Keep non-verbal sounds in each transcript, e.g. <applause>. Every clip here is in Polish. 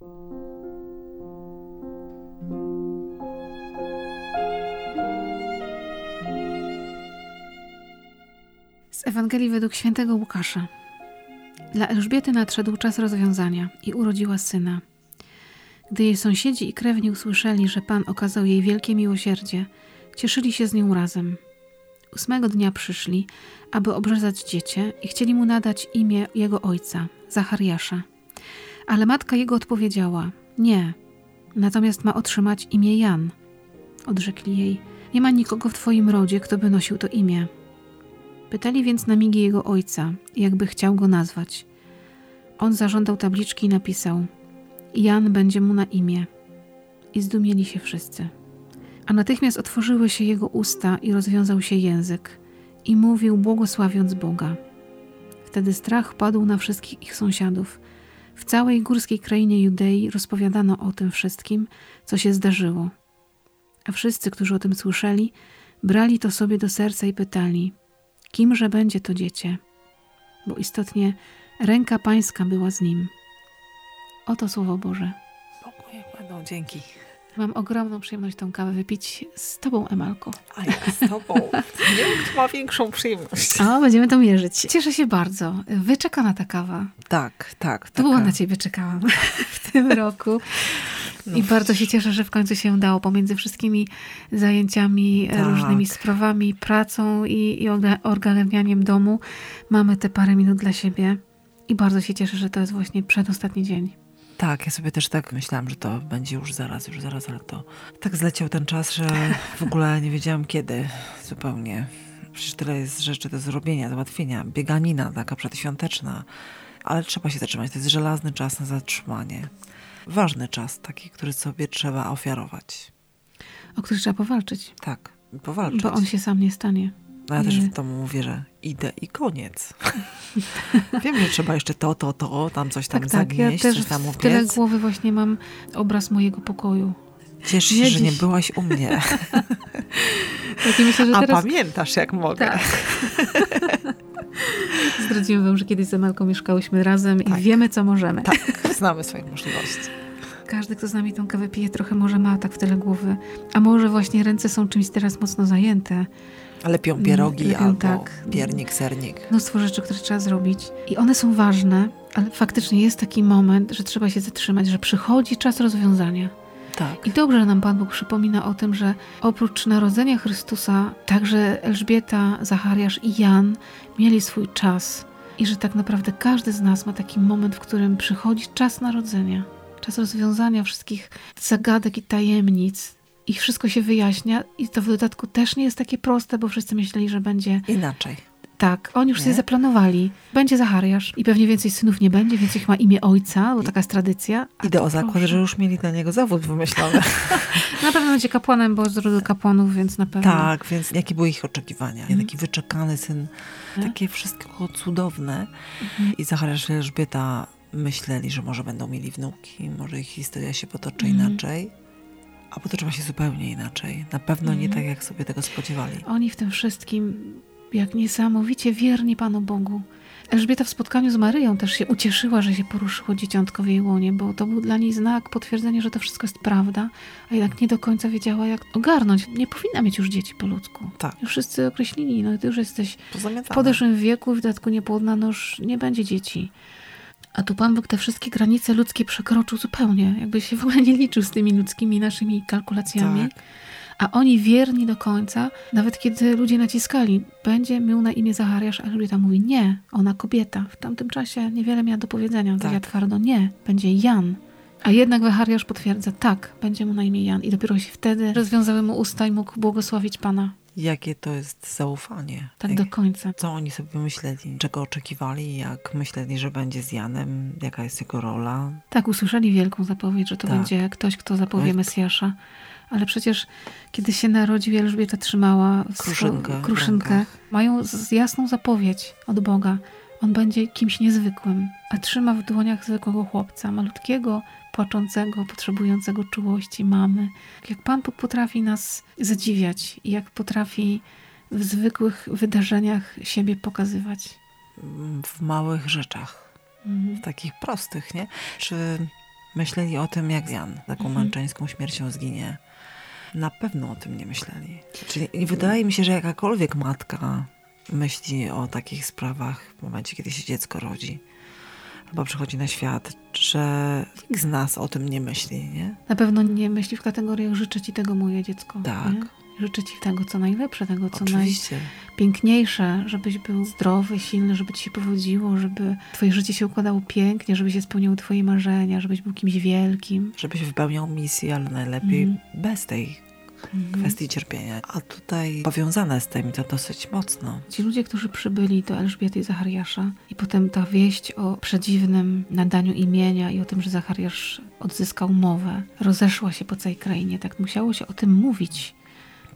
Z Ewangelii według świętego Łukasza. Dla Elżbiety nadszedł czas rozwiązania i urodziła syna. Gdy jej sąsiedzi i krewni usłyszeli, że Pan okazał jej wielkie miłosierdzie, cieszyli się z nią razem. Ósmego dnia przyszli, aby obrzezać dziecię i chcieli mu nadać imię jego ojca, Zachariasza. Ale matka jego odpowiedziała: Nie, natomiast ma otrzymać imię Jan. Odrzekli jej: Nie ma nikogo w twoim rodzie, kto by nosił to imię. Pytali więc na migi jego ojca, jakby chciał go nazwać. On zażądał tabliczki i napisał: Jan będzie mu na imię. I zdumieli się wszyscy. A natychmiast otworzyły się jego usta i rozwiązał się język, i mówił, błogosławiąc Boga. Wtedy strach padł na wszystkich ich sąsiadów. W całej górskiej krainie Judei rozpowiadano o tym wszystkim, co się zdarzyło. A wszyscy, którzy o tym słyszeli, brali to sobie do serca i pytali: Kimże będzie to dziecię? Bo istotnie ręka Pańska była z nim. Oto słowo Boże. Bogu będą dzięki. Mam ogromną przyjemność tą kawę wypić z Tobą, Emalko. A ja z Tobą. Nie wiem, ma większą przyjemność. O, będziemy to mierzyć. Cieszę się bardzo. Wyczekana ta kawa. Tak, tak. Długo taka... na Ciebie czekałam <laughs> w tym roku. No. I bardzo się cieszę, że w końcu się dało pomiędzy wszystkimi zajęciami, tak. różnymi sprawami, pracą i, i ogarnianiem domu. Mamy te parę minut dla siebie. I bardzo się cieszę, że to jest właśnie przedostatni dzień. Tak, ja sobie też tak myślałam, że to będzie już zaraz, już zaraz, ale to tak zleciał ten czas, że w ogóle nie wiedziałam kiedy zupełnie. Przecież tyle jest rzeczy do zrobienia, załatwienia, bieganina taka przedświąteczna, ale trzeba się zatrzymać. To jest żelazny czas na zatrzymanie. Ważny czas, taki, który sobie trzeba ofiarować. O który trzeba powalczyć. Tak, powalczyć. Bo on się sam nie stanie. No ja też w domu mówię, że idę i koniec. <laughs> Wiem, że trzeba jeszcze to, to, to, tam coś tam tak, zagnieść, tak. ja też coś tam w tyle głowy właśnie mam obraz mojego pokoju. Cieszę się, że nie byłaś u mnie. <laughs> tak, myślę, A teraz... pamiętasz, jak mogę. Tak. <laughs> Zdradziłem wam, że kiedyś z Emelką mieszkałyśmy razem tak. i wiemy, co możemy. Tak, znamy swoje możliwości. Każdy, kto z nami tą kawę pije, trochę może ma tak w tyle głowy. A może właśnie ręce są czymś teraz mocno zajęte. Lepią pierogi Lepią, albo tak. piernik, sernik. Mnóstwo rzeczy, które trzeba zrobić. I one są ważne, ale faktycznie jest taki moment, że trzeba się zatrzymać, że przychodzi czas rozwiązania. Tak. I dobrze, nam Pan Bóg przypomina o tym, że oprócz narodzenia Chrystusa, także Elżbieta, Zachariasz i Jan mieli swój czas. I że tak naprawdę każdy z nas ma taki moment, w którym przychodzi czas narodzenia, czas rozwiązania wszystkich zagadek i tajemnic, i wszystko się wyjaśnia i to w dodatku też nie jest takie proste, bo wszyscy myśleli, że będzie inaczej. Tak, oni już nie? sobie zaplanowali. Będzie Zachariasz i pewnie więcej synów nie będzie, więc ich ma imię ojca, bo taka jest tradycja. Idę o zakład, że już mieli dla niego zawód wymyślony. <laughs> <laughs> na pewno będzie kapłanem, bo z rodu kapłanów, więc na pewno. Tak, więc jakie były ich oczekiwania? Hmm. Taki wyczekany syn, tak? takie wszystko cudowne. Hmm. I Zachariasz i Elżbieta myśleli, że może będą mieli wnuki, może ich historia się potoczy hmm. inaczej. A potoczyła się zupełnie inaczej. Na pewno nie mhm. tak, jak sobie tego spodziewali. Oni w tym wszystkim, jak niesamowicie wierni Panu Bogu. Elżbieta w spotkaniu z Maryją też się ucieszyła, że się poruszyło dzieciątko w jej łonie, bo to był dla niej znak, potwierdzenie, że to wszystko jest prawda, a jednak nie do końca wiedziała, jak ogarnąć. Nie powinna mieć już dzieci po ludzku. Tak. Już wszyscy określili, no ty już jesteś w podeszłym wieku, w dodatku niepłodna, no już nie będzie dzieci. A tu Pan Bóg te wszystkie granice ludzkie przekroczył zupełnie, jakby się w ogóle nie liczył z tymi ludzkimi naszymi kalkulacjami. Tak. A oni wierni do końca, nawet kiedy ludzie naciskali, będzie miał na imię Zachariasz, a Elżbieta mówi nie, ona kobieta. W tamtym czasie niewiele miała do powiedzenia, tak. twardo nie, będzie Jan. A jednak Zachariasz potwierdza, tak, będzie mu na imię Jan. I dopiero się wtedy rozwiązały mu usta i mógł błogosławić Pana jakie to jest zaufanie. Tak do końca. Co oni sobie myśleli, czego oczekiwali, jak myśleli, że będzie z Janem, jaka jest jego rola. Tak, usłyszeli wielką zapowiedź, że to tak. będzie ktoś, kto zapowie Mesjasza. Ale przecież kiedy się narodził, Elżbieta trzymała kruszynkę, kruszynkę mają jasną zapowiedź od Boga. On będzie kimś niezwykłym, a trzyma w dłoniach zwykłego chłopca, malutkiego, płaczącego, potrzebującego czułości mamy. Jak Pan Bóg potrafi nas zadziwiać i jak potrafi w zwykłych wydarzeniach siebie pokazywać. W małych rzeczach, mhm. w takich prostych, nie? Czy myśleli o tym, jak Jan taką Mhm. męczeńską śmiercią zginie. Na pewno o tym nie myśleli. Czyli nie wydaje mi się, że jakakolwiek matka myśli o takich sprawach w momencie, kiedy się dziecko rodzi. Albo przychodzi na świat, że nikt z nas o tym nie myśli, nie? Na pewno nie myśli w kategoriach życzę ci tego moje dziecko. Tak. Nie? Życzę ci tego, co najlepsze, tego, co Oczywiście. najpiękniejsze, żebyś był zdrowy, silny, żeby ci się powodziło, żeby twoje życie się układało pięknie, żeby się spełniały twoje marzenia, żebyś był kimś wielkim. Żebyś wypełniał misję, ale najlepiej Mhm. bez tej kwestii cierpienia. A tutaj powiązane z tym i to dosyć mocno. Ci ludzie, którzy przybyli do Elżbiety i Zachariasza i potem ta wieść o przedziwnym nadaniu imienia i o tym, że Zachariasz odzyskał mowę, rozeszła się po całej krainie. Tak musiało się o tym mówić.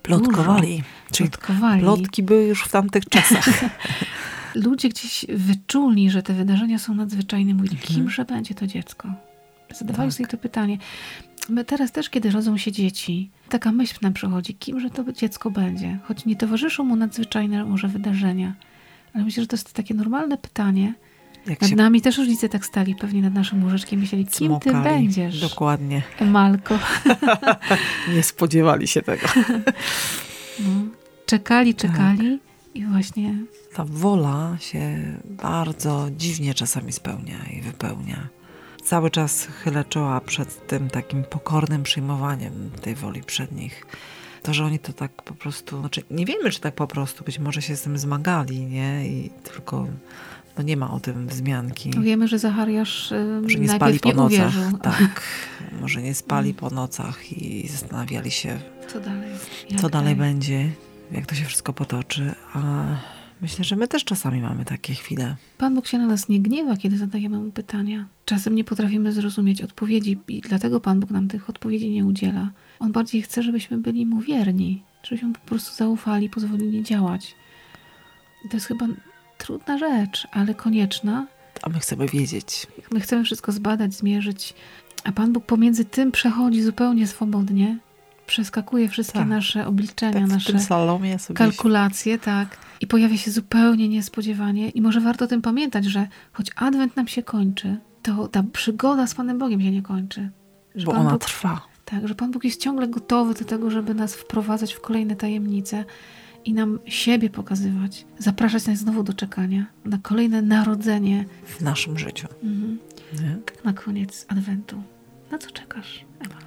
Plotkowali. Czyli Plotkowali. plotki były już w tamtych czasach. <laughs> Ludzie gdzieś wyczuli, że te wydarzenia są nadzwyczajne. Mówili, Mhm. kimże będzie to dziecko? Zadawali Tak. sobie to pytanie. My teraz też, kiedy rodzą się dzieci, taka myśl nam przychodzi, kimże to dziecko będzie? Choć nie towarzyszą mu nadzwyczajne może wydarzenia. Ale myślę, że to jest takie normalne pytanie. Jak Nad się nami też rodzice tak stali, pewnie nad naszym łóżeczkiem myśleli, kim ty cmokali. będziesz? Dokładnie. Emalko. <laughs> Nie spodziewali się tego. <laughs> No. Czekali, Tak. czekali i właśnie Ta wola się bardzo dziwnie czasami spełnia i wypełnia. Cały czas chylę czoła przed tym takim pokornym przyjmowaniem tej woli przed nich. To, że oni to tak po prostu, znaczy nie wiemy, czy tak po prostu, być może się z tym zmagali, nie? I tylko no nie ma o tym wzmianki. wiemy, że Zachariasz y, Może nie spali po nie nocach. uwierzył. <laughs> Tak. <laughs> Może nie spali po nocach i zastanawiali się, Co dalej? Co dalej będzie, jak to się wszystko potoczy. A myślę, że my też czasami mamy takie chwile. Pan Bóg się na nas nie gniewa, kiedy zadajemy mu pytania. Czasem nie potrafimy zrozumieć odpowiedzi i dlatego Pan Bóg nam tych odpowiedzi nie udziela. On bardziej chce, żebyśmy byli mu wierni, żebyśmy mu po prostu zaufali, pozwolili działać. I to jest chyba trudna rzecz, ale konieczna. A my chcemy wiedzieć. My chcemy wszystko zbadać, zmierzyć, a Pan Bóg pomiędzy tym przechodzi zupełnie swobodnie, przeskakuje wszystkie Tak. nasze obliczenia, Tak nasze kalkulacje, tak. I pojawia się zupełnie niespodziewanie. I może warto o tym pamiętać, że choć Adwent nam się kończy, to ta przygoda z Panem Bogiem się nie kończy. Że bo Pan ona Bóg, trwa. tak, że Pan Bóg jest ciągle gotowy do tego, żeby nas wprowadzać w kolejne tajemnice i nam siebie pokazywać, zapraszać nas znowu do czekania na kolejne narodzenie. w naszym życiu. Mhm. Nie? Na koniec Adwentu. Na co czekasz, Ewa?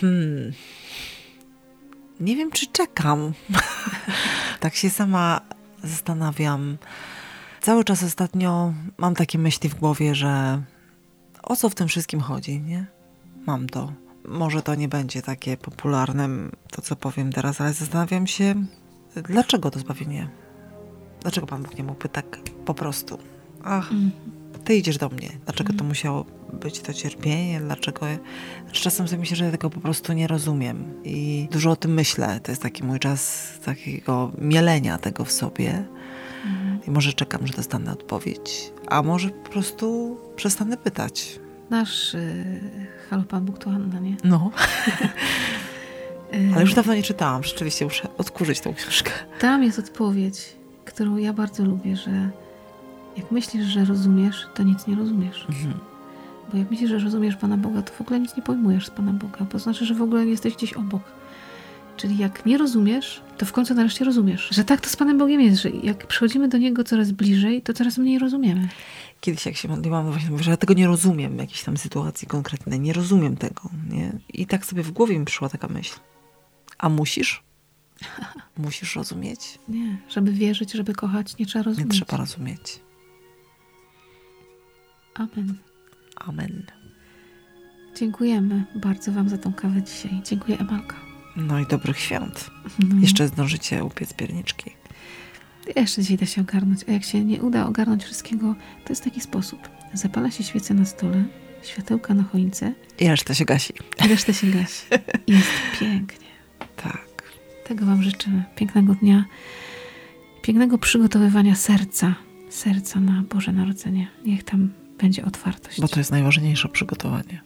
Hmm. Nie wiem, czy czekam. <laughs> tak się sama zastanawiam. Cały czas ostatnio mam takie myśli w głowie, że o co w tym wszystkim chodzi, nie? Mam to. Może to nie będzie takie popularne, to co powiem teraz, ale zastanawiam się, dlaczego to zbawienie? Dlaczego Pan Bóg nie mógłby tak po prostu? Ach, Mm. ty idziesz do mnie. Dlaczego to Mhm. musiało być to cierpienie? Dlaczego? Czasem sobie myślę, że ja tego po prostu nie rozumiem i dużo o tym myślę. To jest taki mój czas takiego mielenia tego w sobie. Mhm. I może czekam, że dostanę odpowiedź, a może po prostu przestanę pytać. Nasz y, Halo Pan Bóg to Anna, nie? No, <laughs> Y, ale już dawno nie czytałam. Rzeczywiście muszę odkurzyć tą książkę. Tam jest odpowiedź, którą ja bardzo lubię, że jak myślisz, że rozumiesz, to nic nie rozumiesz. Mhm. Bo jak myślisz, że rozumiesz Pana Boga, to w ogóle nic nie pojmujesz z Pana Boga, bo znaczy, że w ogóle jesteś gdzieś obok. Czyli jak nie rozumiesz, to w końcu nareszcie rozumiesz. Że tak to z Panem Bogiem jest, że jak przychodzimy do Niego coraz bliżej, to coraz mniej rozumiemy. Kiedyś jak się modliłam, właśnie mówię, że ja tego nie rozumiem, jakiejś tam sytuacji konkretnej. Nie rozumiem tego, nie? I tak sobie w głowie mi przyszła taka myśl. A musisz? <laughs> Musisz rozumieć? Nie, żeby wierzyć, żeby kochać, nie trzeba Nie rozumieć. trzeba rozumieć. Amen. Amen. Dziękujemy bardzo Wam za tą kawę dzisiaj. Dziękuję, Emalka. No i dobrych świąt. No. Jeszcze zdążycie upiec pierniczki. Jeszcze dzisiaj da się ogarnąć, a jak się nie uda ogarnąć wszystkiego, to jest taki sposób. Zapala się świecę na stole, światełka na choince I reszta się gasi. i resztę się gasi. Jest pięknie. Tak. Tego Wam życzymy. Pięknego dnia, pięknego przygotowywania serca, serca na Boże Narodzenie. Niech tam będzie otwartość. Bo to jest najważniejsze przygotowanie.